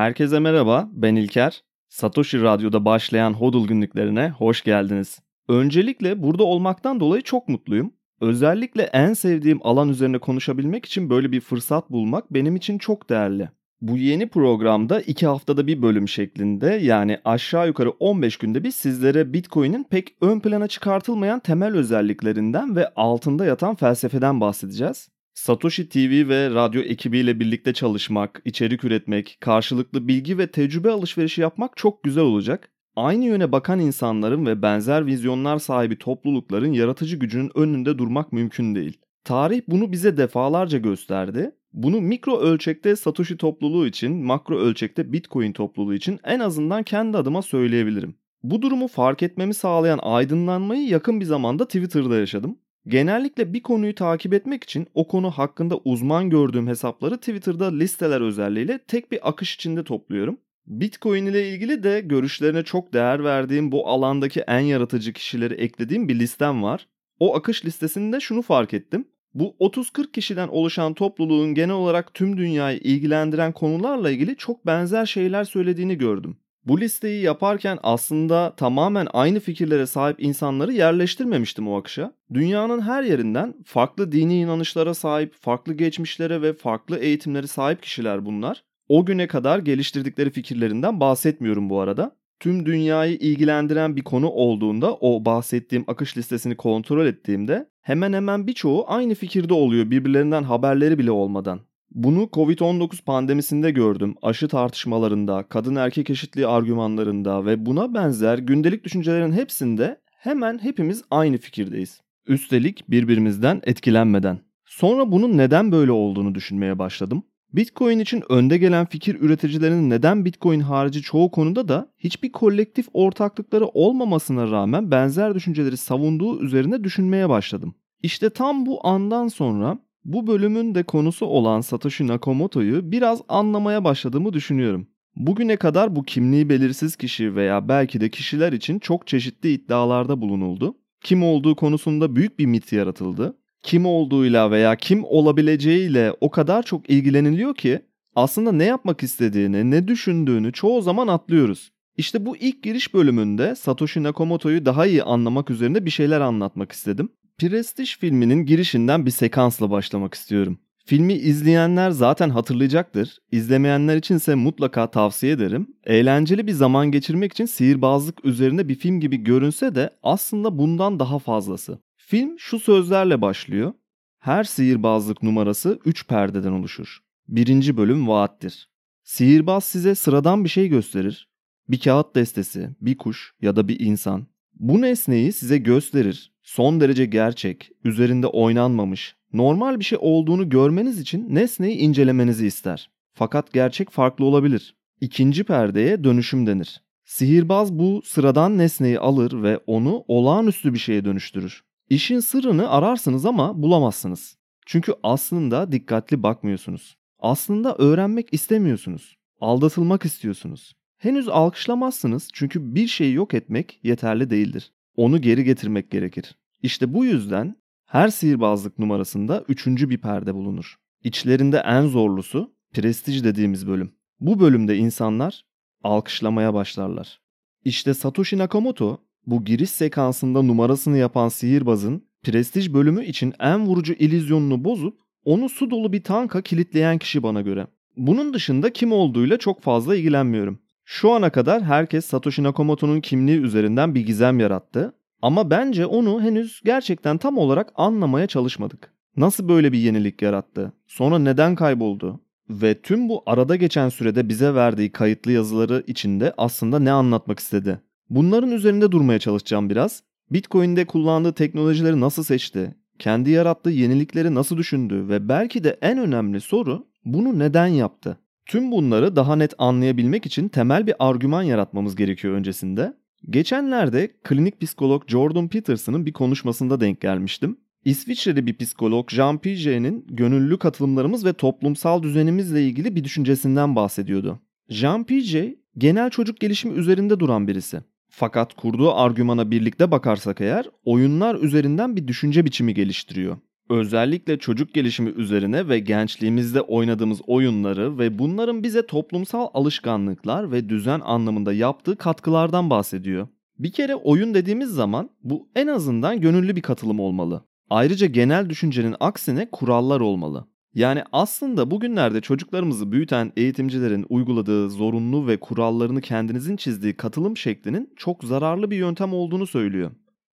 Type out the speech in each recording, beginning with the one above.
Herkese merhaba, ben İlker. Satoshi Radyo'da başlayan HODL günlüklerine hoş geldiniz. Öncelikle burada olmaktan dolayı çok mutluyum. Özellikle en sevdiğim alan üzerine konuşabilmek için böyle bir fırsat bulmak benim için çok değerli. Bu yeni programda 2 haftada bir bölüm şeklinde yani aşağı yukarı 15 günde bir sizlere Bitcoin'in pek ön plana çıkartılmayan temel özelliklerinden ve altında yatan felsefeden bahsedeceğiz. Satoshi TV ve radyo ekibiyle birlikte çalışmak, içerik üretmek, karşılıklı bilgi ve tecrübe alışverişi yapmak çok güzel olacak. Aynı yöne bakan insanların ve benzer vizyonlar sahibi toplulukların yaratıcı gücünün önünde durmak mümkün değil. Tarih bunu bize defalarca gösterdi. Bunu mikro ölçekte Satoshi topluluğu için, makro ölçekte Bitcoin topluluğu için en azından kendi adıma söyleyebilirim. Bu durumu fark etmemi sağlayan aydınlanmayı yakın bir zamanda Twitter'da yaşadım. Genellikle bir konuyu takip etmek için o konu hakkında uzman gördüğüm hesapları Twitter'da listeler özelliğiyle tek bir akış içinde topluyorum. Bitcoin ile ilgili de görüşlerine çok değer verdiğim bu alandaki en yaratıcı kişileri eklediğim bir listem var. O akış listesinde şunu fark ettim. Bu 30-40 kişiden oluşan topluluğun genel olarak tüm dünyayı ilgilendiren konularla ilgili çok benzer şeyler söylediğini gördüm. Bu listeyi yaparken aslında tamamen aynı fikirlere sahip insanları yerleştirmemiştim o akışa. Dünyanın her yerinden farklı dini inanışlara sahip, farklı geçmişlere ve farklı eğitimlere sahip kişiler bunlar. O güne kadar geliştirdikleri fikirlerinden bahsetmiyorum bu arada. Tüm dünyayı ilgilendiren bir konu olduğunda o bahsettiğim akış listesini kontrol ettiğimde hemen hemen birçoğu aynı fikirde oluyor birbirlerinden haberleri bile olmadan. Bunu Covid-19 pandemisinde gördüm. Aşı tartışmalarında, kadın erkek eşitliği argümanlarında ve buna benzer gündelik düşüncelerin hepsinde hemen hepimiz aynı fikirdeyiz. Üstelik birbirimizden etkilenmeden. Sonra bunun neden böyle olduğunu düşünmeye başladım. Bitcoin için önde gelen fikir üreticilerinin neden Bitcoin harici çoğu konuda da hiçbir kolektif ortaklıkları olmamasına rağmen benzer düşünceleri savunduğu üzerine düşünmeye başladım. İşte tam bu andan sonra bu bölümün de konusu olan Satoshi Nakamoto'yu biraz anlamaya başladığımı düşünüyorum. Bugüne kadar bu kimliği belirsiz kişi veya belki de kişiler için çok çeşitli iddialarda bulunuldu. Kim olduğu konusunda büyük bir mit yaratıldı. Kim olduğuyla veya kim olabileceğiyle o kadar çok ilgileniliyor ki aslında ne yapmak istediğini, ne düşündüğünü çoğu zaman atlıyoruz. İşte bu ilk giriş bölümünde Satoshi Nakamoto'yu daha iyi anlamak üzerine bir şeyler anlatmak istedim. Prestige filminin girişinden bir sekansla başlamak istiyorum. Filmi izleyenler zaten hatırlayacaktır. İzlemeyenler içinse mutlaka tavsiye ederim. Eğlenceli bir zaman geçirmek için sihirbazlık üzerine bir film gibi görünse de aslında bundan daha fazlası. Film şu sözlerle başlıyor. Her sihirbazlık numarası 3 perdeden oluşur. Birinci bölüm vaattir. Sihirbaz size sıradan bir şey gösterir. Bir kağıt destesi, bir kuş ya da bir insan. Bu nesneyi size gösterir son derece gerçek, üzerinde oynanmamış, normal bir şey olduğunu görmeniz için nesneyi incelemenizi ister. Fakat gerçek farklı olabilir. İkinci perdeye dönüşüm denir. Sihirbaz bu sıradan nesneyi alır ve onu olağanüstü bir şeye dönüştürür. İşin sırrını ararsınız ama bulamazsınız. Çünkü aslında dikkatli bakmıyorsunuz. Aslında öğrenmek istemiyorsunuz. Aldatılmak istiyorsunuz. Henüz alkışlamazsınız çünkü bir şeyi yok etmek yeterli değildir. Onu geri getirmek gerekir. İşte bu yüzden her sihirbazlık numarasında üçüncü bir perde bulunur. İçlerinde en zorlusu prestij dediğimiz bölüm. Bu bölümde insanlar alkışlamaya başlarlar. İşte Satoshi Nakamoto bu giriş sekansında numarasını yapan sihirbazın prestij bölümü için en vurucu ilizyonunu bozup onu su dolu bir tanka kilitleyen kişi bana göre. Bunun dışında kim olduğuyla çok fazla ilgilenmiyorum. Şu ana kadar herkes Satoshi Nakamoto'nun kimliği üzerinden bir gizem yarattı ama bence onu henüz gerçekten tam olarak anlamaya çalışmadık. Nasıl böyle bir yenilik yarattı? Sonra neden kayboldu? Ve tüm bu arada geçen sürede bize verdiği kayıtlı yazıları içinde aslında ne anlatmak istedi? Bunların üzerinde durmaya çalışacağım biraz. Bitcoin'de kullandığı teknolojileri nasıl seçti? Kendi yarattığı yenilikleri nasıl düşündü ve belki de en önemli soru bunu neden yaptı? Tüm bunları daha net anlayabilmek için temel bir argüman yaratmamız gerekiyor öncesinde. Geçenlerde klinik psikolog Jordan Peterson'ın bir konuşmasında denk gelmiştim. İsviçreli bir psikolog Jean Piaget'in gönüllü katılımlarımız ve toplumsal düzenimizle ilgili bir düşüncesinden bahsediyordu. Jean Piaget genel çocuk gelişimi üzerinde duran birisi. Fakat kurduğu argümana birlikte bakarsak eğer oyunlar üzerinden bir düşünce biçimi geliştiriyor. Özellikle çocuk gelişimi üzerine ve gençliğimizde oynadığımız oyunları ve bunların bize toplumsal alışkanlıklar ve düzen anlamında yaptığı katkılardan bahsediyor. Bir kere oyun dediğimiz zaman bu en azından gönüllü bir katılım olmalı. Ayrıca genel düşüncenin aksine kurallar olmalı. Yani aslında bugünlerde çocuklarımızı büyüten eğitimcilerin uyguladığı zorunlu ve kurallarını kendinizin çizdiği katılım şeklinin çok zararlı bir yöntem olduğunu söylüyor.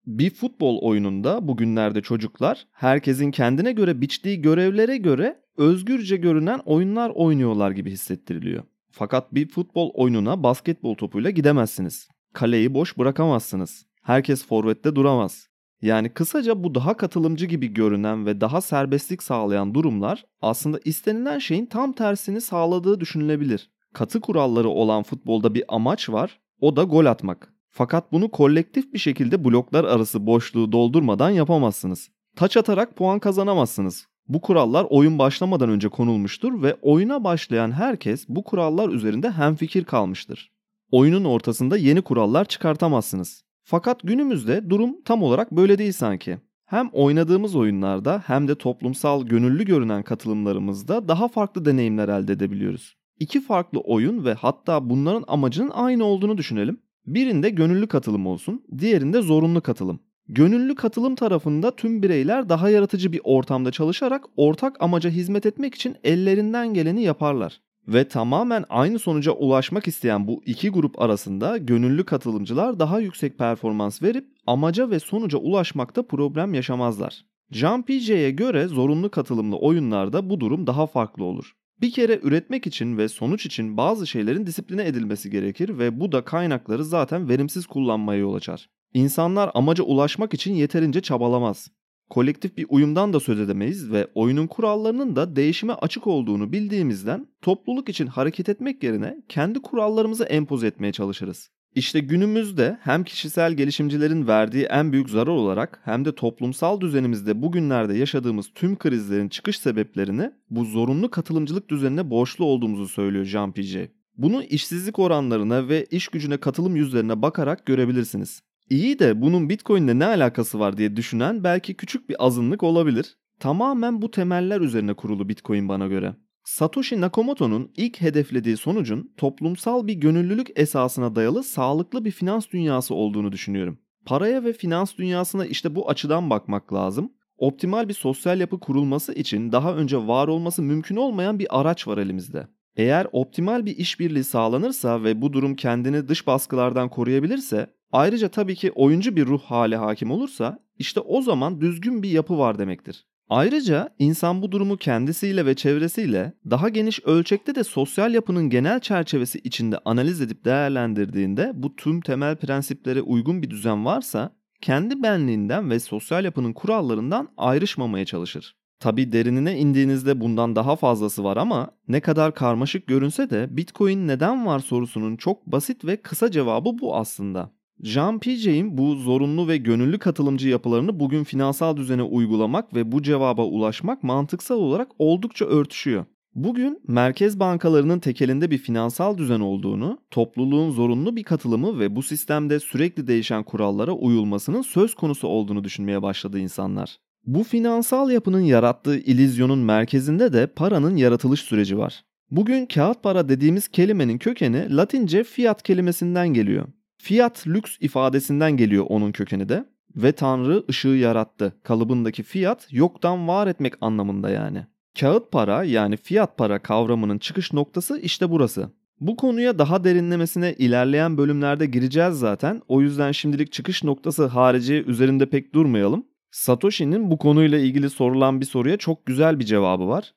Bir futbol oyununda bugünlerde çocuklar herkesin kendine göre biçtiği görevlere göre özgürce görünen oyunlar oynuyorlar gibi hissettiriliyor. Fakat bir futbol oyununa basketbol topuyla gidemezsiniz. Kaleyi boş bırakamazsınız. Herkes forvette duramaz. Yani kısaca bu daha katılımcı gibi görünen ve daha serbestlik sağlayan durumlar aslında istenilen şeyin tam tersini sağladığı düşünülebilir. Katı kuralları olan futbolda bir amaç var, o da gol atmak. Fakat bunu kolektif bir şekilde bloklar arası boşluğu doldurmadan yapamazsınız. Taç atarak puan kazanamazsınız. Bu kurallar oyun başlamadan önce konulmuştur ve oyuna başlayan herkes bu kurallar üzerinde hemfikir kalmıştır. Oyunun ortasında yeni kurallar çıkartamazsınız. Fakat günümüzde durum tam olarak böyle değil sanki. Hem oynadığımız oyunlarda hem de toplumsal gönüllü görünen katılımlarımızda daha farklı deneyimler elde edebiliyoruz. İki farklı oyun ve hatta bunların amacının aynı olduğunu düşünelim. Birinde gönüllü katılım olsun, diğerinde zorunlu katılım. Gönüllü katılım tarafında tüm bireyler daha yaratıcı bir ortamda çalışarak ortak amaca hizmet etmek için ellerinden geleni yaparlar. Ve tamamen aynı sonuca ulaşmak isteyen bu iki grup arasında gönüllü katılımcılar daha yüksek performans verip amaca ve sonuca ulaşmakta problem yaşamazlar. Jean Piaget'e göre zorunlu katılımlı oyunlarda bu durum daha farklı olur. Bir kere üretmek için ve sonuç için bazı şeylerin disipline edilmesi gerekir ve bu da kaynakları zaten verimsiz kullanmaya yol açar. İnsanlar amaca ulaşmak için yeterince çabalamaz. Kolektif bir uyumdan da söz edemeyiz ve oyunun kurallarının da değişime açık olduğunu bildiğimizden topluluk için hareket etmek yerine kendi kurallarımızı empoze etmeye çalışırız. İşte günümüzde hem kişisel gelişimcilerin verdiği en büyük zarar olarak hem de toplumsal düzenimizde bugünlerde yaşadığımız tüm krizlerin çıkış sebeplerini bu zorunlu katılımcılık düzenine borçlu olduğumuzu söylüyor Jean Piaget. Bunu işsizlik oranlarına ve iş gücüne katılım yüzlerine bakarak görebilirsiniz. İyi de bunun Bitcoin'le ne alakası var diye düşünen belki küçük bir azınlık olabilir. Tamamen bu temeller üzerine kurulu Bitcoin bana göre. Satoshi Nakamoto'nun ilk hedeflediği sonucun toplumsal bir gönüllülük esasına dayalı sağlıklı bir finans dünyası olduğunu düşünüyorum. Paraya ve finans dünyasına işte bu açıdan bakmak lazım. Optimal bir sosyal yapı kurulması için daha önce var olması mümkün olmayan bir araç var elimizde. Eğer optimal bir işbirliği sağlanırsa ve bu durum kendini dış baskılardan koruyabilirse, ayrıca tabii ki oyuncu bir ruh hali hakim olursa, işte o zaman düzgün bir yapı var demektir. Ayrıca insan bu durumu kendisiyle ve çevresiyle daha geniş ölçekte de sosyal yapının genel çerçevesi içinde analiz edip değerlendirdiğinde bu tüm temel prensiplere uygun bir düzen varsa kendi benliğinden ve sosyal yapının kurallarından ayrışmamaya çalışır. Tabi derinine indiğinizde bundan daha fazlası var ama ne kadar karmaşık görünse de Bitcoin neden var sorusunun çok basit ve kısa cevabı bu aslında. Jean Piaget'in bu zorunlu ve gönüllü katılımcı yapılarını bugün finansal düzene uygulamak ve bu cevaba ulaşmak mantıksal olarak oldukça örtüşüyor. Bugün merkez bankalarının tekelinde bir finansal düzen olduğunu, topluluğun zorunlu bir katılımı ve bu sistemde sürekli değişen kurallara uyulmasının söz konusu olduğunu düşünmeye başladı insanlar. Bu finansal yapının yarattığı ilizyonun merkezinde de paranın yaratılış süreci var. Bugün kağıt para dediğimiz kelimenin kökeni Latince fiat kelimesinden geliyor. Fiat lüks ifadesinden geliyor onun kökeni de ve Tanrı ışığı yarattı. Kalıbındaki fiyat yoktan var etmek anlamında yani. Kağıt para yani fiyat para kavramının çıkış noktası işte burası. Bu konuya daha derinlemesine ilerleyen bölümlerde gireceğiz zaten. O yüzden şimdilik çıkış noktası harici üzerinde pek durmayalım. Satoshi'nin bu konuyla ilgili sorulan bir soruya çok güzel bir cevabı var.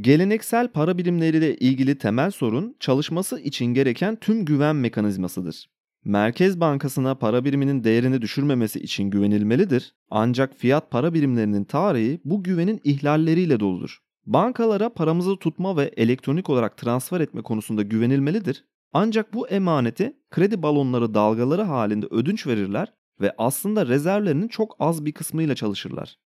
Geleneksel para birimleriyle ilgili temel sorun çalışması için gereken tüm güven mekanizmasıdır. Merkez Bankası'na para biriminin değerini düşürmemesi için güvenilmelidir. Ancak fiyat para birimlerinin tarihi bu güvenin ihlalleriyle doludur. Bankalara paramızı tutma ve elektronik olarak transfer etme konusunda güvenilmelidir. Ancak bu emaneti kredi balonları dalgaları halinde ödünç verirler ve aslında rezervlerinin çok az bir kısmıyla çalışırlar.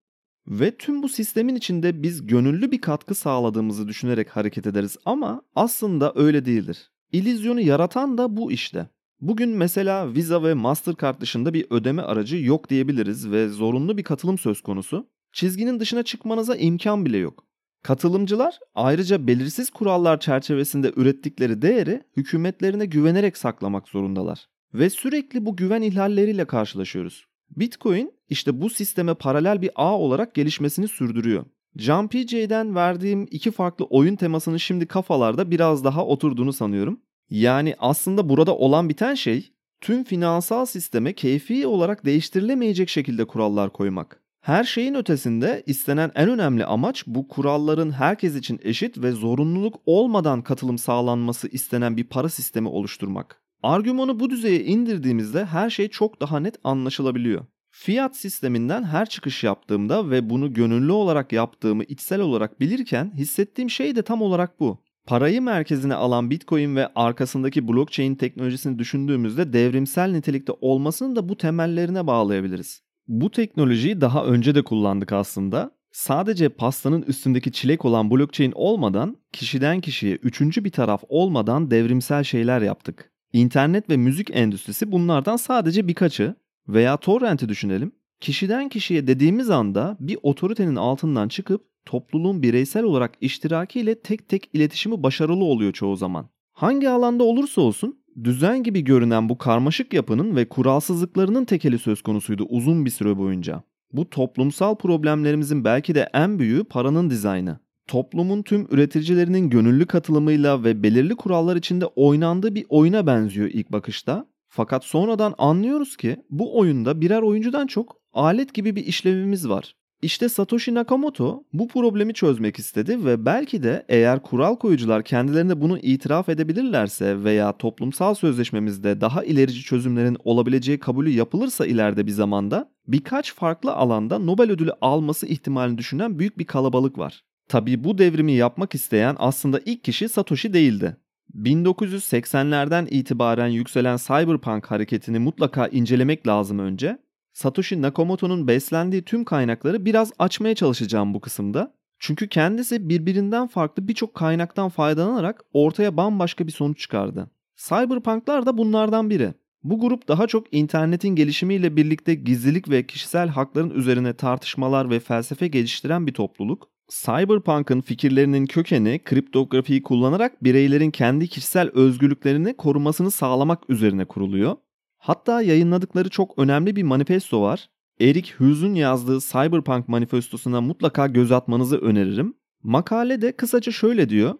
Ve tüm bu sistemin içinde biz gönüllü bir katkı sağladığımızı düşünerek hareket ederiz ama aslında öyle değildir. İllüzyonu yaratan da bu işte. Bugün mesela Visa ve Mastercard dışında bir ödeme aracı yok diyebiliriz ve zorunlu bir katılım söz konusu. çizginin dışına çıkmanıza imkan bile yok. Katılımcılar ayrıca belirsiz kurallar çerçevesinde ürettikleri değeri hükümetlerine güvenerek saklamak zorundalar. Ve sürekli bu güven ihlalleriyle karşılaşıyoruz. Bitcoin işte bu sisteme paralel bir ağ olarak gelişmesini sürdürüyor. John PJ'den verdiğim iki farklı oyun temasının şimdi kafalarda biraz daha oturduğunu sanıyorum. Yani aslında burada olan biten şey tüm finansal sisteme keyfi olarak değiştirilemeyecek şekilde kurallar koymak. Her şeyin ötesinde istenen en önemli amaç bu kuralların herkes için eşit ve zorunluluk olmadan katılım sağlanması istenen bir para sistemi oluşturmak. Argümanı bu düzeye indirdiğimizde her şey çok daha net anlaşılabiliyor. Fiyat sisteminden her çıkış yaptığımda ve bunu gönüllü olarak yaptığımı içsel olarak bilirken hissettiğim şey de tam olarak bu. Parayı merkezine alan Bitcoin ve arkasındaki blockchain teknolojisini düşündüğümüzde devrimsel nitelikte olmasını da bu temellerine bağlayabiliriz. Bu teknolojiyi daha önce de kullandık aslında. Sadece pastanın üstündeki çilek olan blockchain olmadan, kişiden kişiye üçüncü bir taraf olmadan devrimsel şeyler yaptık. İnternet ve müzik endüstrisi bunlardan sadece birkaçı veya torrent'i düşünelim. Kişiden kişiye dediğimiz anda bir otoritenin altından çıkıp topluluğun bireysel olarak iştirakiyle tek tek iletişimi başarılı oluyor çoğu zaman. Hangi alanda olursa olsun düzen gibi görünen bu karmaşık yapının ve kuralsızlıklarının tekeli söz konusuydu uzun bir süre boyunca. Bu toplumsal problemlerimizin belki de en büyüğü paranın dizaynı. Toplumun tüm üreticilerinin gönüllü katılımıyla ve belirli kurallar içinde oynandığı bir oyuna benziyor ilk bakışta. Fakat sonradan anlıyoruz ki bu oyunda birer oyuncudan çok alet gibi bir işlevimiz var. İşte Satoshi Nakamoto bu problemi çözmek istedi ve belki de eğer kural koyucular kendilerine bunu itiraf edebilirlerse veya toplumsal sözleşmemizde daha ilerici çözümlerin olabileceği kabulü yapılırsa ileride bir zamanda birkaç farklı alanda Nobel ödülü alması ihtimalini düşünen büyük bir kalabalık var. Tabii bu devrimi yapmak isteyen aslında ilk kişi Satoshi değildi. 1980'lerden itibaren yükselen cyberpunk hareketini mutlaka incelemek lazım önce Satoshi Nakamoto'nun beslendiği tüm kaynakları biraz açmaya çalışacağım bu kısımda. Çünkü kendisi birbirinden farklı birçok kaynaktan faydalanarak ortaya bambaşka bir sonuç çıkardı. Cyberpunk'lar da bunlardan biri. Bu grup daha çok internetin gelişimiyle birlikte gizlilik ve kişisel hakların üzerine tartışmalar ve felsefe geliştiren bir topluluk. Cyberpunk'ın fikirlerinin kökeni kriptografiyi kullanarak bireylerin kendi kişisel özgürlüklerini korumasını sağlamak üzerine kuruluyor. Hatta yayınladıkları çok önemli bir manifesto var. Eric Hughes'un yazdığı Cyberpunk manifestosuna mutlaka göz atmanızı öneririm. Makale de kısaca şöyle diyor.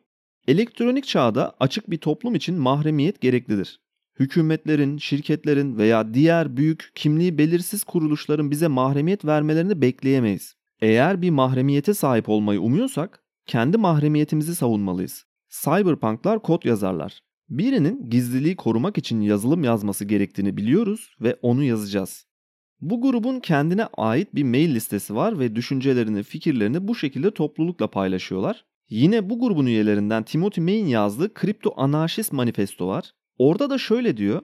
Elektronik çağda açık bir toplum için mahremiyet gereklidir. Hükümetlerin, şirketlerin veya diğer büyük kimliği belirsiz kuruluşların bize mahremiyet vermelerini bekleyemeyiz. Eğer bir mahremiyete sahip olmayı umuyorsak kendi mahremiyetimizi savunmalıyız. Cyberpunk'lar kod yazarlar. Birinin gizliliği korumak için yazılım yazması gerektiğini biliyoruz ve onu yazacağız. Bu grubun kendine ait bir mail listesi var ve düşüncelerini, fikirlerini bu şekilde toplulukla paylaşıyorlar. Yine bu grubun üyelerinden Timothy May'in yazdığı Kripto Anarşist Manifesto var. Orada da şöyle diyor.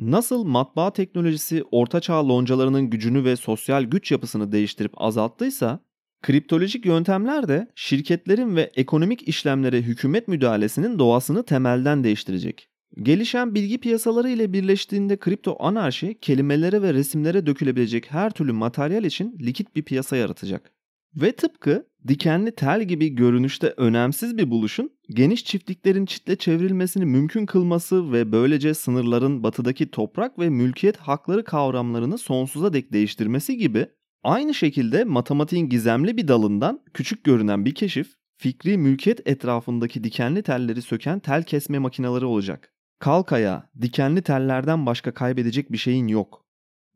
Nasıl matbaa teknolojisi ortaçağ loncalarının gücünü ve sosyal güç yapısını değiştirip azalttıysa, Kriptolojik yöntemler de şirketlerin ve ekonomik işlemlere hükümet müdahalesinin doğasını temelden değiştirecek. Gelişen bilgi piyasaları ile birleştiğinde kripto anarşi kelimelere ve resimlere dökülebilecek her türlü materyal için likit bir piyasa yaratacak. Ve tıpkı dikenli tel gibi görünüşte önemsiz bir buluşun geniş çiftliklerin çitle çevrilmesini mümkün kılması ve böylece sınırların batıdaki toprak ve mülkiyet hakları kavramlarını sonsuza dek değiştirmesi gibi Aynı şekilde matematiğin gizemli bir dalından küçük görünen bir keşif, fikri mülkiyet etrafındaki dikenli telleri söken tel kesme makineleri olacak. Kalkaya, dikenli tellerden başka kaybedecek bir şeyin yok.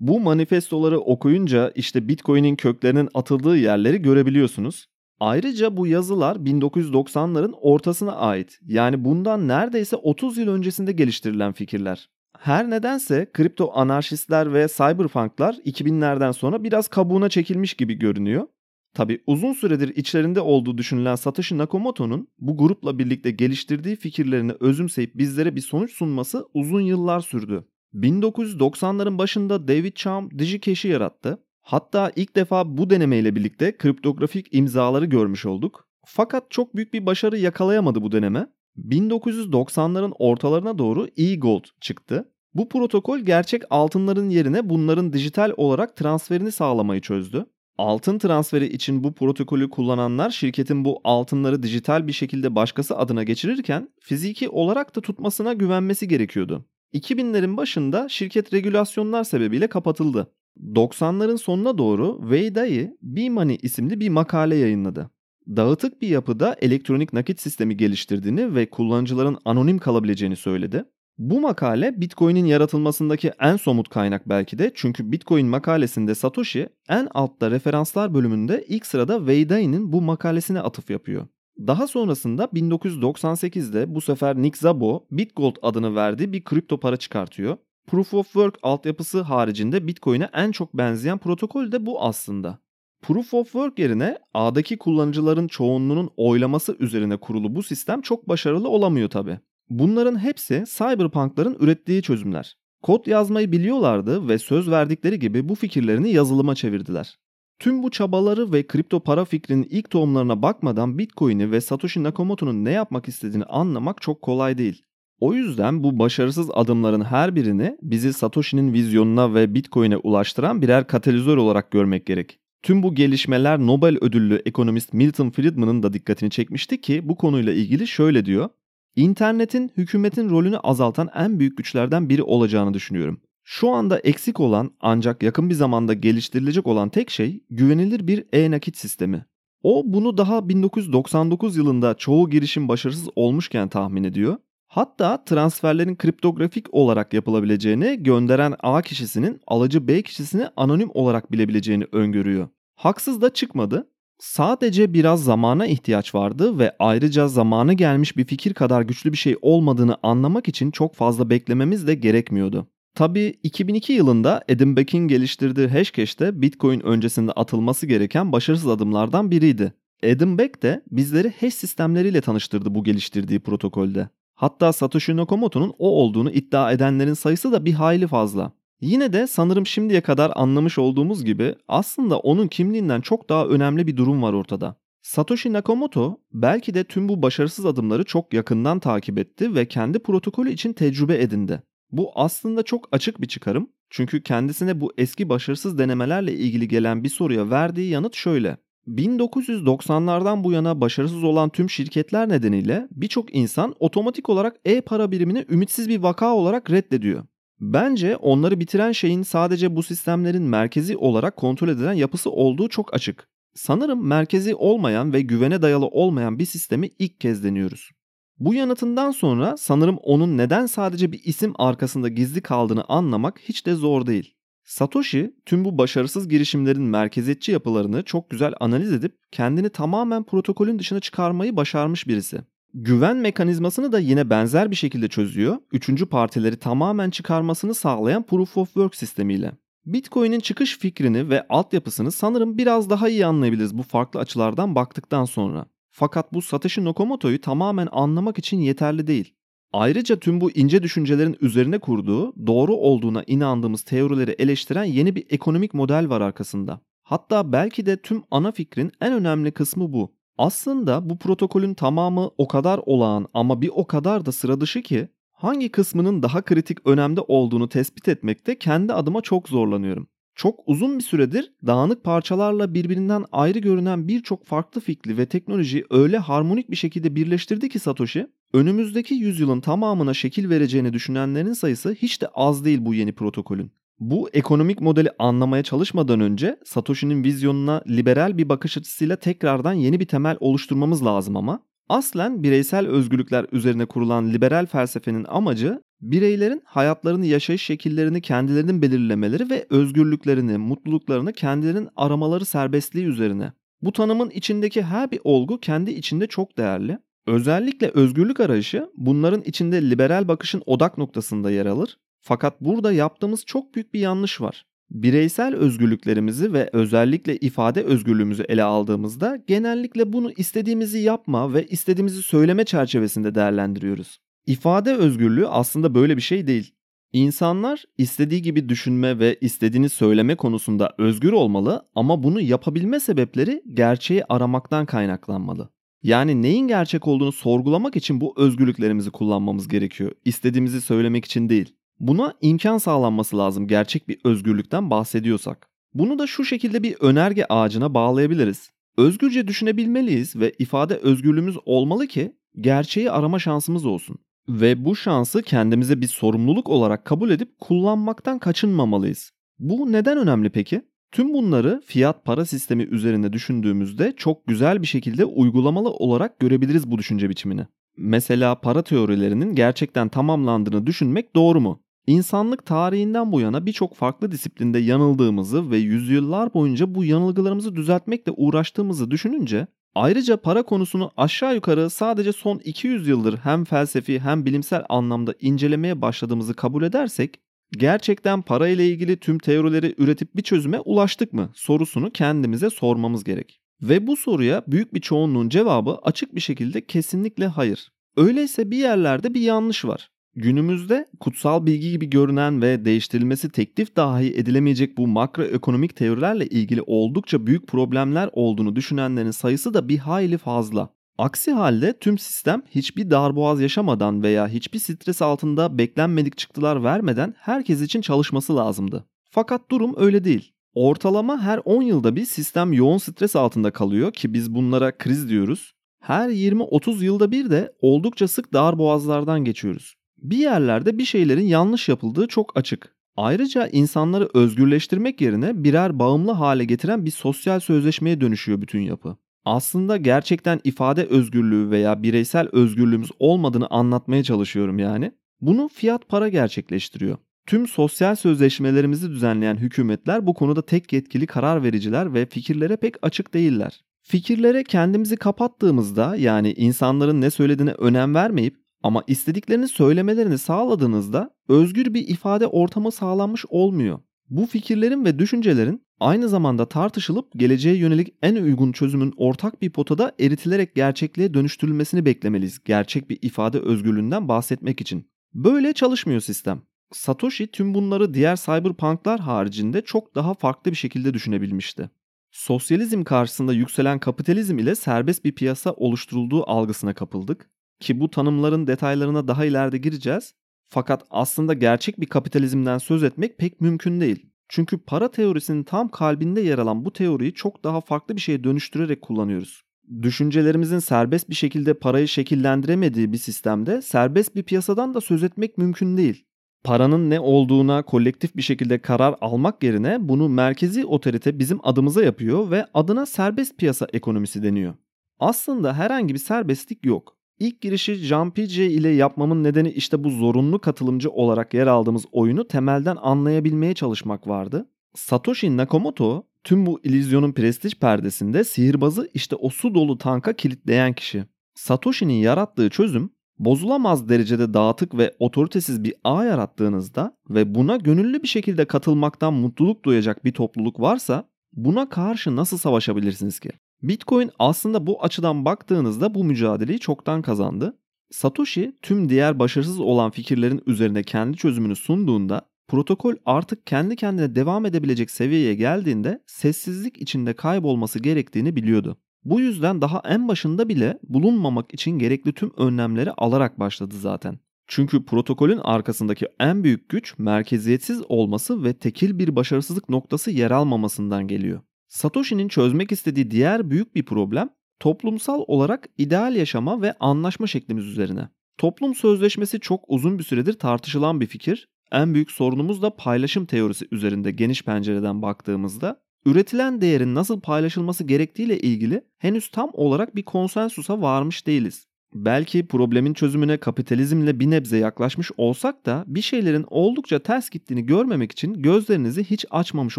Bu manifestoları okuyunca işte Bitcoin'in köklerinin atıldığı yerleri görebiliyorsunuz. Ayrıca bu yazılar 1990'ların ortasına ait. Yani bundan neredeyse 30 yıl öncesinde geliştirilen fikirler. Her nedense kripto anarşistler ve cyberpunklar 2000'lerden sonra biraz kabuğuna çekilmiş gibi görünüyor. Tabi uzun süredir içlerinde olduğu düşünülen Satoshi Nakamoto'nun bu grupla birlikte geliştirdiği fikirlerini özümseyip bizlere bir sonuç sunması uzun yıllar sürdü. 1990'ların başında David Chaum DigiCash'i yarattı. Hatta ilk defa bu denemeyle birlikte kriptografik imzaları görmüş olduk. Fakat çok büyük bir başarı yakalayamadı bu deneme. 1990'ların ortalarına doğru e-gold çıktı. Bu protokol gerçek altınların yerine bunların dijital olarak transferini sağlamayı çözdü. Altın transferi için bu protokolü kullananlar şirketin bu altınları dijital bir şekilde başkası adına geçirirken fiziki olarak da tutmasına güvenmesi gerekiyordu. 2000'lerin başında şirket regülasyonlar sebebiyle kapatıldı. 90'ların sonuna doğru Wei Dai B-Money isimli bir makale yayınladı. Dağıtık bir yapıda elektronik nakit sistemi geliştirdiğini ve kullanıcıların anonim kalabileceğini söyledi. Bu makale Bitcoin'in yaratılmasındaki en somut kaynak belki de çünkü Bitcoin makalesinde Satoshi en altta referanslar bölümünde ilk sırada Wei Dai'nin bu makalesine atıf yapıyor. Daha sonrasında 1998'de bu sefer Nick Szabo Bitgold adını verdiği bir kripto para çıkartıyor. Proof of Work altyapısı haricinde Bitcoin'e en çok benzeyen protokol de bu aslında. Proof of Work yerine ağdaki kullanıcıların çoğunluğunun oylaması üzerine kurulu bu sistem çok başarılı olamıyor tabi. Bunların hepsi cyberpunkların ürettiği çözümler. Kod yazmayı biliyorlardı ve söz verdikleri gibi bu fikirlerini yazılıma çevirdiler. Tüm bu çabaları ve kripto para fikrinin ilk tohumlarına bakmadan Bitcoin'i ve Satoshi Nakamoto'nun ne yapmak istediğini anlamak çok kolay değil. O yüzden bu başarısız adımların her birini bizi Satoshi'nin vizyonuna ve Bitcoin'e ulaştıran birer katalizör olarak görmek gerek. Tüm bu gelişmeler Nobel ödüllü ekonomist Milton Friedman'ın da dikkatini çekmişti ki bu konuyla ilgili şöyle diyor. İnternetin hükümetin rolünü azaltan en büyük güçlerden biri olacağını düşünüyorum. Şu anda eksik olan ancak yakın bir zamanda geliştirilecek olan tek şey güvenilir bir e-nakit sistemi. O bunu daha 1999 yılında çoğu girişim başarısız olmuşken tahmin ediyor. Hatta transferlerin kriptografik olarak yapılabileceğini, gönderen A kişisinin alıcı B kişisini anonim olarak bilebileceğini öngörüyor. Haksız da çıkmadı. Sadece biraz zamana ihtiyaç vardı ve ayrıca zamanı gelmiş bir fikir kadar güçlü bir şey olmadığını anlamak için çok fazla beklememiz de gerekmiyordu. Tabi 2002 yılında Adam Beck'in geliştirdiği Hashcash Bitcoin öncesinde atılması gereken başarısız adımlardan biriydi. Adam Beck de bizleri hash sistemleriyle tanıştırdı bu geliştirdiği protokolde. Hatta Satoshi Nakamoto'nun o olduğunu iddia edenlerin sayısı da bir hayli fazla. Yine de sanırım şimdiye kadar anlamış olduğumuz gibi aslında onun kimliğinden çok daha önemli bir durum var ortada. Satoshi Nakamoto belki de tüm bu başarısız adımları çok yakından takip etti ve kendi protokolü için tecrübe edindi. Bu aslında çok açık bir çıkarım. Çünkü kendisine bu eski başarısız denemelerle ilgili gelen bir soruya verdiği yanıt şöyle. 1990'lardan bu yana başarısız olan tüm şirketler nedeniyle birçok insan otomatik olarak e-para birimini ümitsiz bir vaka olarak reddediyor. Bence onları bitiren şeyin sadece bu sistemlerin merkezi olarak kontrol edilen yapısı olduğu çok açık. Sanırım merkezi olmayan ve güvene dayalı olmayan bir sistemi ilk kez deniyoruz. Bu yanıtından sonra sanırım onun neden sadece bir isim arkasında gizli kaldığını anlamak hiç de zor değil. Satoshi tüm bu başarısız girişimlerin merkeziyetçi yapılarını çok güzel analiz edip kendini tamamen protokolün dışına çıkarmayı başarmış birisi. Güven mekanizmasını da yine benzer bir şekilde çözüyor. Üçüncü partileri tamamen çıkarmasını sağlayan Proof of Work sistemiyle. Bitcoin'in çıkış fikrini ve altyapısını sanırım biraz daha iyi anlayabiliriz bu farklı açılardan baktıktan sonra. Fakat bu Satoshi Nakamoto'yu tamamen anlamak için yeterli değil. Ayrıca tüm bu ince düşüncelerin üzerine kurduğu, doğru olduğuna inandığımız teorileri eleştiren yeni bir ekonomik model var arkasında. Hatta belki de tüm ana fikrin en önemli kısmı bu. Aslında bu protokolün tamamı o kadar olağan ama bir o kadar da sıra dışı ki hangi kısmının daha kritik önemde olduğunu tespit etmekte kendi adıma çok zorlanıyorum. Çok uzun bir süredir dağınık parçalarla birbirinden ayrı görünen birçok farklı fikri ve teknolojiyi öyle harmonik bir şekilde birleştirdi ki Satoshi, önümüzdeki yüzyılın tamamına şekil vereceğini düşünenlerin sayısı hiç de az değil bu yeni protokolün. Bu ekonomik modeli anlamaya çalışmadan önce Satoshi'nin vizyonuna liberal bir bakış açısıyla tekrardan yeni bir temel oluşturmamız lazım ama aslen bireysel özgürlükler üzerine kurulan liberal felsefenin amacı bireylerin hayatlarını yaşayış şekillerini kendilerinin belirlemeleri ve özgürlüklerini, mutluluklarını kendilerinin aramaları serbestliği üzerine. Bu tanımın içindeki her bir olgu kendi içinde çok değerli. Özellikle özgürlük arayışı bunların içinde liberal bakışın odak noktasında yer alır fakat burada yaptığımız çok büyük bir yanlış var. Bireysel özgürlüklerimizi ve özellikle ifade özgürlüğümüzü ele aldığımızda genellikle bunu istediğimizi yapma ve istediğimizi söyleme çerçevesinde değerlendiriyoruz. İfade özgürlüğü aslında böyle bir şey değil. İnsanlar istediği gibi düşünme ve istediğini söyleme konusunda özgür olmalı ama bunu yapabilme sebepleri gerçeği aramaktan kaynaklanmalı. Yani neyin gerçek olduğunu sorgulamak için bu özgürlüklerimizi kullanmamız gerekiyor. İstediğimizi söylemek için değil. Buna imkan sağlanması lazım gerçek bir özgürlükten bahsediyorsak. Bunu da şu şekilde bir önerge ağacına bağlayabiliriz. Özgürce düşünebilmeliyiz ve ifade özgürlüğümüz olmalı ki gerçeği arama şansımız olsun. Ve bu şansı kendimize bir sorumluluk olarak kabul edip kullanmaktan kaçınmamalıyız. Bu neden önemli peki? Tüm bunları fiyat para sistemi üzerinde düşündüğümüzde çok güzel bir şekilde uygulamalı olarak görebiliriz bu düşünce biçimini. Mesela para teorilerinin gerçekten tamamlandığını düşünmek doğru mu? İnsanlık tarihinden bu yana birçok farklı disiplinde yanıldığımızı ve yüzyıllar boyunca bu yanılgılarımızı düzeltmekle uğraştığımızı düşününce ayrıca para konusunu aşağı yukarı sadece son 200 yıldır hem felsefi hem bilimsel anlamda incelemeye başladığımızı kabul edersek gerçekten para ile ilgili tüm teorileri üretip bir çözüme ulaştık mı sorusunu kendimize sormamız gerek. Ve bu soruya büyük bir çoğunluğun cevabı açık bir şekilde kesinlikle hayır. Öyleyse bir yerlerde bir yanlış var. Günümüzde kutsal bilgi gibi görünen ve değiştirilmesi teklif dahi edilemeyecek bu makroekonomik teorilerle ilgili oldukça büyük problemler olduğunu düşünenlerin sayısı da bir hayli fazla. Aksi halde tüm sistem hiçbir darboğaz yaşamadan veya hiçbir stres altında beklenmedik çıktılar vermeden herkes için çalışması lazımdı. Fakat durum öyle değil. Ortalama her 10 yılda bir sistem yoğun stres altında kalıyor ki biz bunlara kriz diyoruz. Her 20-30 yılda bir de oldukça sık darboğazlardan geçiyoruz bir yerlerde bir şeylerin yanlış yapıldığı çok açık. Ayrıca insanları özgürleştirmek yerine birer bağımlı hale getiren bir sosyal sözleşmeye dönüşüyor bütün yapı. Aslında gerçekten ifade özgürlüğü veya bireysel özgürlüğümüz olmadığını anlatmaya çalışıyorum yani. Bunu fiyat para gerçekleştiriyor. Tüm sosyal sözleşmelerimizi düzenleyen hükümetler bu konuda tek yetkili karar vericiler ve fikirlere pek açık değiller. Fikirlere kendimizi kapattığımızda yani insanların ne söylediğine önem vermeyip ama istediklerini söylemelerini sağladığınızda özgür bir ifade ortamı sağlanmış olmuyor. Bu fikirlerin ve düşüncelerin aynı zamanda tartışılıp geleceğe yönelik en uygun çözümün ortak bir potada eritilerek gerçekliğe dönüştürülmesini beklemeliyiz gerçek bir ifade özgürlüğünden bahsetmek için. Böyle çalışmıyor sistem. Satoshi tüm bunları diğer cyberpunklar haricinde çok daha farklı bir şekilde düşünebilmişti. Sosyalizm karşısında yükselen kapitalizm ile serbest bir piyasa oluşturulduğu algısına kapıldık ki bu tanımların detaylarına daha ileride gireceğiz. Fakat aslında gerçek bir kapitalizmden söz etmek pek mümkün değil. Çünkü para teorisinin tam kalbinde yer alan bu teoriyi çok daha farklı bir şeye dönüştürerek kullanıyoruz. Düşüncelerimizin serbest bir şekilde parayı şekillendiremediği bir sistemde serbest bir piyasadan da söz etmek mümkün değil. Paranın ne olduğuna kolektif bir şekilde karar almak yerine bunu merkezi otorite bizim adımıza yapıyor ve adına serbest piyasa ekonomisi deniyor. Aslında herhangi bir serbestlik yok. İlk girişi Piaget ile yapmamın nedeni işte bu zorunlu katılımcı olarak yer aldığımız oyunu temelden anlayabilmeye çalışmak vardı. Satoshi Nakamoto tüm bu illüzyonun prestij perdesinde sihirbazı işte o su dolu tanka kilitleyen kişi. Satoshi'nin yarattığı çözüm bozulamaz derecede dağıtık ve otoritesiz bir ağ yarattığınızda ve buna gönüllü bir şekilde katılmaktan mutluluk duyacak bir topluluk varsa buna karşı nasıl savaşabilirsiniz ki? Bitcoin aslında bu açıdan baktığınızda bu mücadeleyi çoktan kazandı. Satoshi tüm diğer başarısız olan fikirlerin üzerine kendi çözümünü sunduğunda protokol artık kendi kendine devam edebilecek seviyeye geldiğinde sessizlik içinde kaybolması gerektiğini biliyordu. Bu yüzden daha en başında bile bulunmamak için gerekli tüm önlemleri alarak başladı zaten. Çünkü protokolün arkasındaki en büyük güç merkeziyetsiz olması ve tekil bir başarısızlık noktası yer almamasından geliyor. Satoshi'nin çözmek istediği diğer büyük bir problem toplumsal olarak ideal yaşama ve anlaşma şeklimiz üzerine. Toplum sözleşmesi çok uzun bir süredir tartışılan bir fikir. En büyük sorunumuz da paylaşım teorisi üzerinde geniş pencereden baktığımızda üretilen değerin nasıl paylaşılması gerektiğiyle ilgili henüz tam olarak bir konsensusa varmış değiliz. Belki problemin çözümüne kapitalizmle bir nebze yaklaşmış olsak da bir şeylerin oldukça ters gittiğini görmemek için gözlerinizi hiç açmamış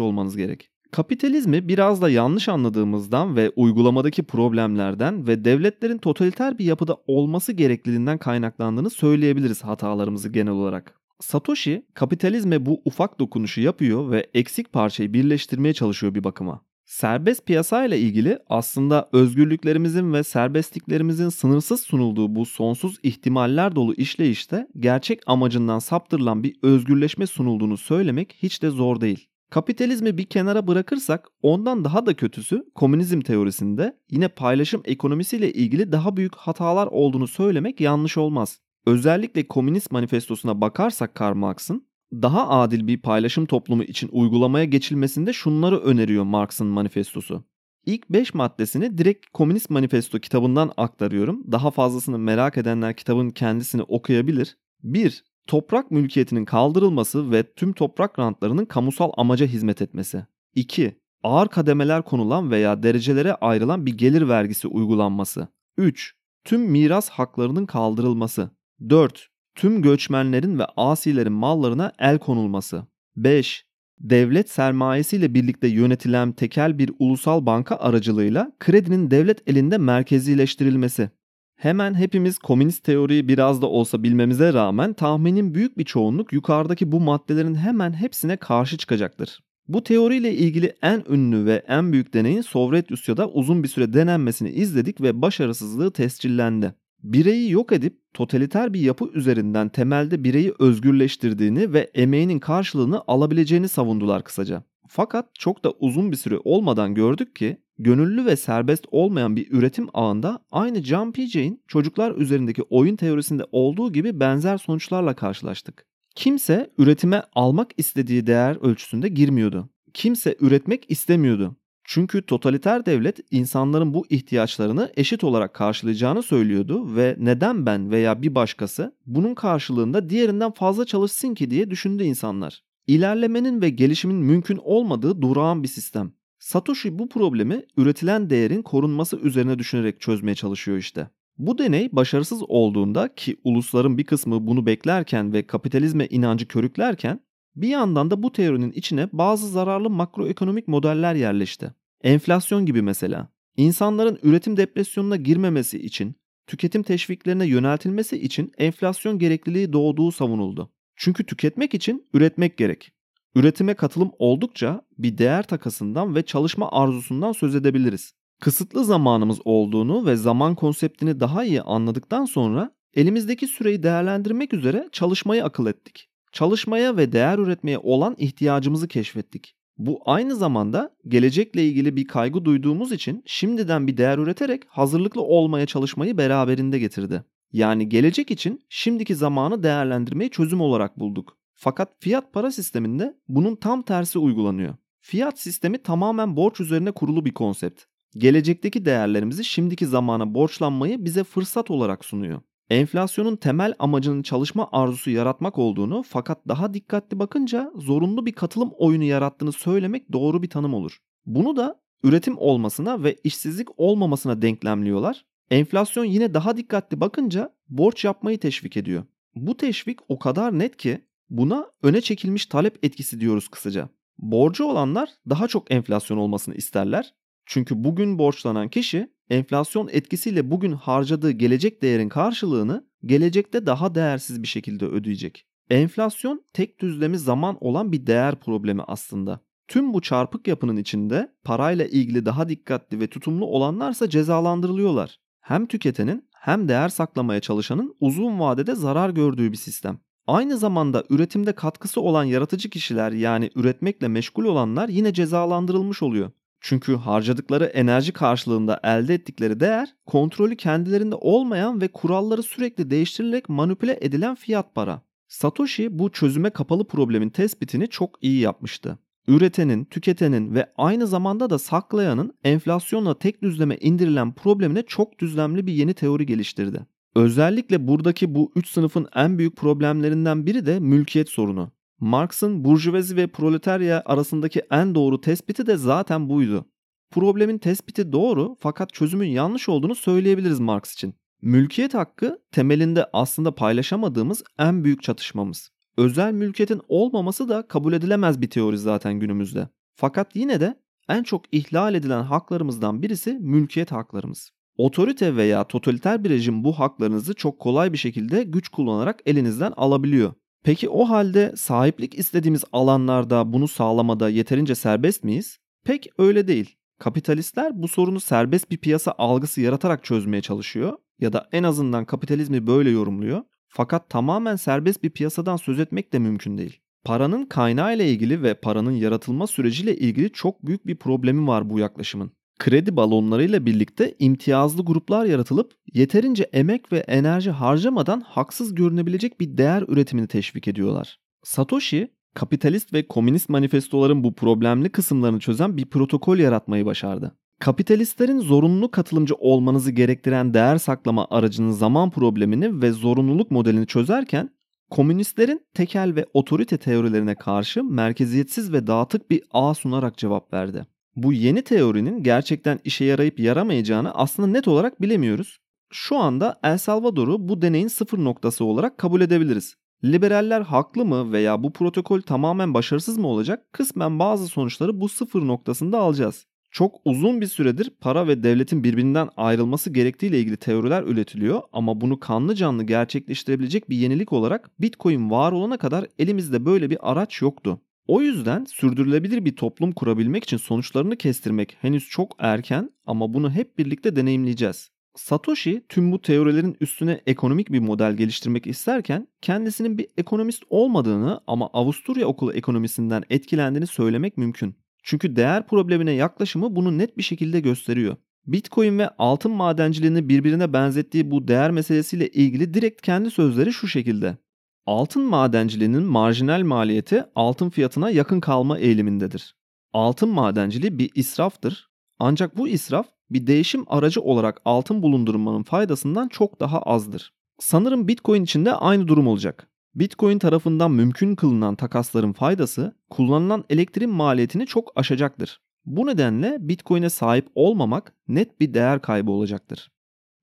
olmanız gerek. Kapitalizmi biraz da yanlış anladığımızdan ve uygulamadaki problemlerden ve devletlerin totaliter bir yapıda olması gerekliliğinden kaynaklandığını söyleyebiliriz hatalarımızı genel olarak. Satoshi kapitalizme bu ufak dokunuşu yapıyor ve eksik parçayı birleştirmeye çalışıyor bir bakıma. Serbest piyasa ile ilgili aslında özgürlüklerimizin ve serbestliklerimizin sınırsız sunulduğu bu sonsuz ihtimaller dolu işleyişte gerçek amacından saptırılan bir özgürleşme sunulduğunu söylemek hiç de zor değil. Kapitalizmi bir kenara bırakırsak ondan daha da kötüsü komünizm teorisinde yine paylaşım ekonomisiyle ilgili daha büyük hatalar olduğunu söylemek yanlış olmaz. Özellikle Komünist Manifestosu'na bakarsak Karl Marx'ın Daha adil bir paylaşım toplumu için uygulamaya geçilmesinde şunları öneriyor Marx'ın manifestosu. İlk 5 maddesini direkt Komünist Manifesto kitabından aktarıyorum. Daha fazlasını merak edenler kitabın kendisini okuyabilir. 1. Toprak mülkiyetinin kaldırılması ve tüm toprak rantlarının kamusal amaca hizmet etmesi. 2. Ağır kademeler konulan veya derecelere ayrılan bir gelir vergisi uygulanması. 3. Tüm miras haklarının kaldırılması. 4. Tüm göçmenlerin ve asilerin mallarına el konulması. 5. Devlet sermayesiyle birlikte yönetilen tekel bir ulusal banka aracılığıyla kredinin devlet elinde merkezileştirilmesi. Hemen hepimiz komünist teoriyi biraz da olsa bilmemize rağmen tahminin büyük bir çoğunluk yukarıdaki bu maddelerin hemen hepsine karşı çıkacaktır. Bu teoriyle ilgili en ünlü ve en büyük deneyin Sovyet Rusya'da uzun bir süre denenmesini izledik ve başarısızlığı tescillendi. Bireyi yok edip totaliter bir yapı üzerinden temelde bireyi özgürleştirdiğini ve emeğinin karşılığını alabileceğini savundular kısaca. Fakat çok da uzun bir süre olmadan gördük ki gönüllü ve serbest olmayan bir üretim ağında aynı John Piaget'in çocuklar üzerindeki oyun teorisinde olduğu gibi benzer sonuçlarla karşılaştık. Kimse üretime almak istediği değer ölçüsünde girmiyordu. Kimse üretmek istemiyordu. Çünkü totaliter devlet insanların bu ihtiyaçlarını eşit olarak karşılayacağını söylüyordu ve neden ben veya bir başkası bunun karşılığında diğerinden fazla çalışsın ki diye düşündü insanlar. İlerlemenin ve gelişimin mümkün olmadığı durağan bir sistem. Satoshi bu problemi üretilen değerin korunması üzerine düşünerek çözmeye çalışıyor işte. Bu deney başarısız olduğunda ki ulusların bir kısmı bunu beklerken ve kapitalizme inancı körüklerken bir yandan da bu teorinin içine bazı zararlı makroekonomik modeller yerleşti. Enflasyon gibi mesela. İnsanların üretim depresyonuna girmemesi için, tüketim teşviklerine yöneltilmesi için enflasyon gerekliliği doğduğu savunuldu. Çünkü tüketmek için üretmek gerek. Üretime katılım oldukça bir değer takasından ve çalışma arzusundan söz edebiliriz. Kısıtlı zamanımız olduğunu ve zaman konseptini daha iyi anladıktan sonra elimizdeki süreyi değerlendirmek üzere çalışmayı akıl ettik. Çalışmaya ve değer üretmeye olan ihtiyacımızı keşfettik. Bu aynı zamanda gelecekle ilgili bir kaygı duyduğumuz için şimdiden bir değer üreterek hazırlıklı olmaya çalışmayı beraberinde getirdi. Yani gelecek için şimdiki zamanı değerlendirmeyi çözüm olarak bulduk. Fakat fiyat para sisteminde bunun tam tersi uygulanıyor. Fiyat sistemi tamamen borç üzerine kurulu bir konsept. Gelecekteki değerlerimizi şimdiki zamana borçlanmayı bize fırsat olarak sunuyor. Enflasyonun temel amacının çalışma arzusu yaratmak olduğunu fakat daha dikkatli bakınca zorunlu bir katılım oyunu yarattığını söylemek doğru bir tanım olur. Bunu da üretim olmasına ve işsizlik olmamasına denklemliyorlar. Enflasyon yine daha dikkatli bakınca borç yapmayı teşvik ediyor. Bu teşvik o kadar net ki buna öne çekilmiş talep etkisi diyoruz kısaca. Borcu olanlar daha çok enflasyon olmasını isterler. Çünkü bugün borçlanan kişi enflasyon etkisiyle bugün harcadığı gelecek değerin karşılığını gelecekte daha değersiz bir şekilde ödeyecek. Enflasyon tek düzlemi zaman olan bir değer problemi aslında. Tüm bu çarpık yapının içinde parayla ilgili daha dikkatli ve tutumlu olanlarsa cezalandırılıyorlar. Hem tüketenin hem değer saklamaya çalışanın uzun vadede zarar gördüğü bir sistem. Aynı zamanda üretimde katkısı olan yaratıcı kişiler yani üretmekle meşgul olanlar yine cezalandırılmış oluyor. Çünkü harcadıkları enerji karşılığında elde ettikleri değer kontrolü kendilerinde olmayan ve kuralları sürekli değiştirilerek manipüle edilen fiyat para. Satoshi bu çözüme kapalı problemin tespitini çok iyi yapmıştı. Üretenin, tüketenin ve aynı zamanda da saklayanın enflasyonla tek düzleme indirilen problemine çok düzlemli bir yeni teori geliştirdi. Özellikle buradaki bu üç sınıfın en büyük problemlerinden biri de mülkiyet sorunu. Marx'ın burjuvazi ve proletarya arasındaki en doğru tespiti de zaten buydu. Problemin tespiti doğru fakat çözümün yanlış olduğunu söyleyebiliriz Marx için. Mülkiyet hakkı temelinde aslında paylaşamadığımız en büyük çatışmamız. Özel mülkiyetin olmaması da kabul edilemez bir teori zaten günümüzde. Fakat yine de en çok ihlal edilen haklarımızdan birisi mülkiyet haklarımız. Otorite veya totaliter bir rejim bu haklarınızı çok kolay bir şekilde güç kullanarak elinizden alabiliyor. Peki o halde sahiplik istediğimiz alanlarda bunu sağlamada yeterince serbest miyiz? Pek öyle değil. Kapitalistler bu sorunu serbest bir piyasa algısı yaratarak çözmeye çalışıyor ya da en azından kapitalizmi böyle yorumluyor. Fakat tamamen serbest bir piyasadan söz etmek de mümkün değil. Paranın kaynağı ile ilgili ve paranın yaratılma süreciyle ilgili çok büyük bir problemi var bu yaklaşımın kredi balonlarıyla birlikte imtiyazlı gruplar yaratılıp yeterince emek ve enerji harcamadan haksız görünebilecek bir değer üretimini teşvik ediyorlar. Satoshi, kapitalist ve komünist manifestoların bu problemli kısımlarını çözen bir protokol yaratmayı başardı. Kapitalistlerin zorunlu katılımcı olmanızı gerektiren değer saklama aracının zaman problemini ve zorunluluk modelini çözerken komünistlerin tekel ve otorite teorilerine karşı merkeziyetsiz ve dağıtık bir ağ sunarak cevap verdi. Bu yeni teorinin gerçekten işe yarayıp yaramayacağını aslında net olarak bilemiyoruz. Şu anda El Salvador'u bu deneyin sıfır noktası olarak kabul edebiliriz. Liberaller haklı mı veya bu protokol tamamen başarısız mı olacak? Kısmen bazı sonuçları bu sıfır noktasında alacağız. Çok uzun bir süredir para ve devletin birbirinden ayrılması gerektiğiyle ilgili teoriler üretiliyor ama bunu kanlı canlı gerçekleştirebilecek bir yenilik olarak Bitcoin var olana kadar elimizde böyle bir araç yoktu. O yüzden sürdürülebilir bir toplum kurabilmek için sonuçlarını kestirmek henüz çok erken ama bunu hep birlikte deneyimleyeceğiz. Satoshi tüm bu teorilerin üstüne ekonomik bir model geliştirmek isterken kendisinin bir ekonomist olmadığını ama Avusturya okulu ekonomisinden etkilendiğini söylemek mümkün. Çünkü değer problemine yaklaşımı bunu net bir şekilde gösteriyor. Bitcoin ve altın madenciliğini birbirine benzettiği bu değer meselesiyle ilgili direkt kendi sözleri şu şekilde. Altın madenciliğinin marjinal maliyeti altın fiyatına yakın kalma eğilimindedir. Altın madenciliği bir israftır. Ancak bu israf bir değişim aracı olarak altın bulundurmanın faydasından çok daha azdır. Sanırım Bitcoin için de aynı durum olacak. Bitcoin tarafından mümkün kılınan takasların faydası kullanılan elektriğin maliyetini çok aşacaktır. Bu nedenle Bitcoin'e sahip olmamak net bir değer kaybı olacaktır.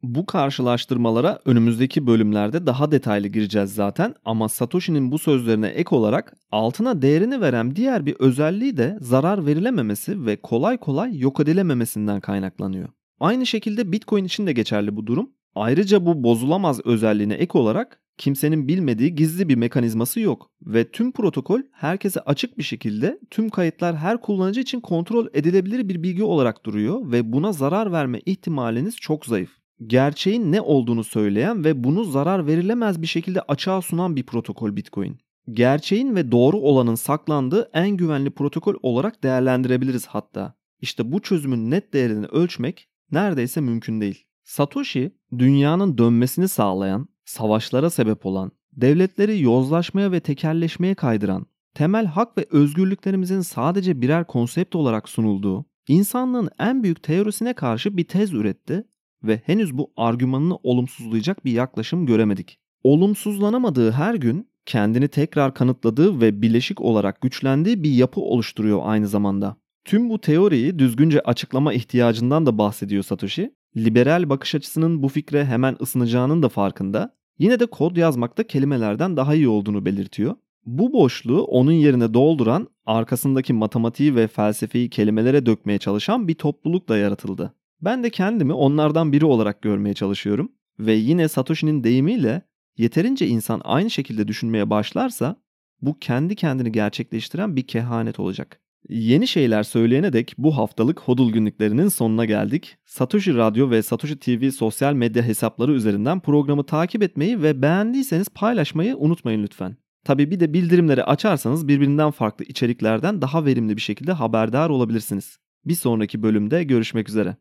Bu karşılaştırmalara önümüzdeki bölümlerde daha detaylı gireceğiz zaten ama Satoshi'nin bu sözlerine ek olarak altına değerini veren diğer bir özelliği de zarar verilememesi ve kolay kolay yok edilememesinden kaynaklanıyor. Aynı şekilde Bitcoin için de geçerli bu durum. Ayrıca bu bozulamaz özelliğine ek olarak kimsenin bilmediği gizli bir mekanizması yok ve tüm protokol herkese açık bir şekilde tüm kayıtlar her kullanıcı için kontrol edilebilir bir bilgi olarak duruyor ve buna zarar verme ihtimaliniz çok zayıf. Gerçeğin ne olduğunu söyleyen ve bunu zarar verilemez bir şekilde açığa sunan bir protokol Bitcoin. Gerçeğin ve doğru olanın saklandığı en güvenli protokol olarak değerlendirebiliriz hatta. İşte bu çözümün net değerini ölçmek neredeyse mümkün değil. Satoshi, dünyanın dönmesini sağlayan, savaşlara sebep olan, devletleri yozlaşmaya ve tekelleşmeye kaydıran, temel hak ve özgürlüklerimizin sadece birer konsept olarak sunulduğu, insanlığın en büyük teorisine karşı bir tez üretti ve henüz bu argümanını olumsuzlayacak bir yaklaşım göremedik. Olumsuzlanamadığı her gün kendini tekrar kanıtladığı ve bileşik olarak güçlendiği bir yapı oluşturuyor aynı zamanda. Tüm bu teoriyi düzgünce açıklama ihtiyacından da bahsediyor Satoshi. Liberal bakış açısının bu fikre hemen ısınacağının da farkında. Yine de kod yazmakta kelimelerden daha iyi olduğunu belirtiyor. Bu boşluğu onun yerine dolduran, arkasındaki matematiği ve felsefeyi kelimelere dökmeye çalışan bir topluluk da yaratıldı. Ben de kendimi onlardan biri olarak görmeye çalışıyorum ve yine Satoshi'nin deyimiyle yeterince insan aynı şekilde düşünmeye başlarsa bu kendi kendini gerçekleştiren bir kehanet olacak. Yeni şeyler söyleyene dek bu haftalık Hodul günlüklerinin sonuna geldik. Satoshi Radyo ve Satoshi TV sosyal medya hesapları üzerinden programı takip etmeyi ve beğendiyseniz paylaşmayı unutmayın lütfen. Tabi bir de bildirimleri açarsanız birbirinden farklı içeriklerden daha verimli bir şekilde haberdar olabilirsiniz. Bir sonraki bölümde görüşmek üzere.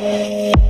Yeah.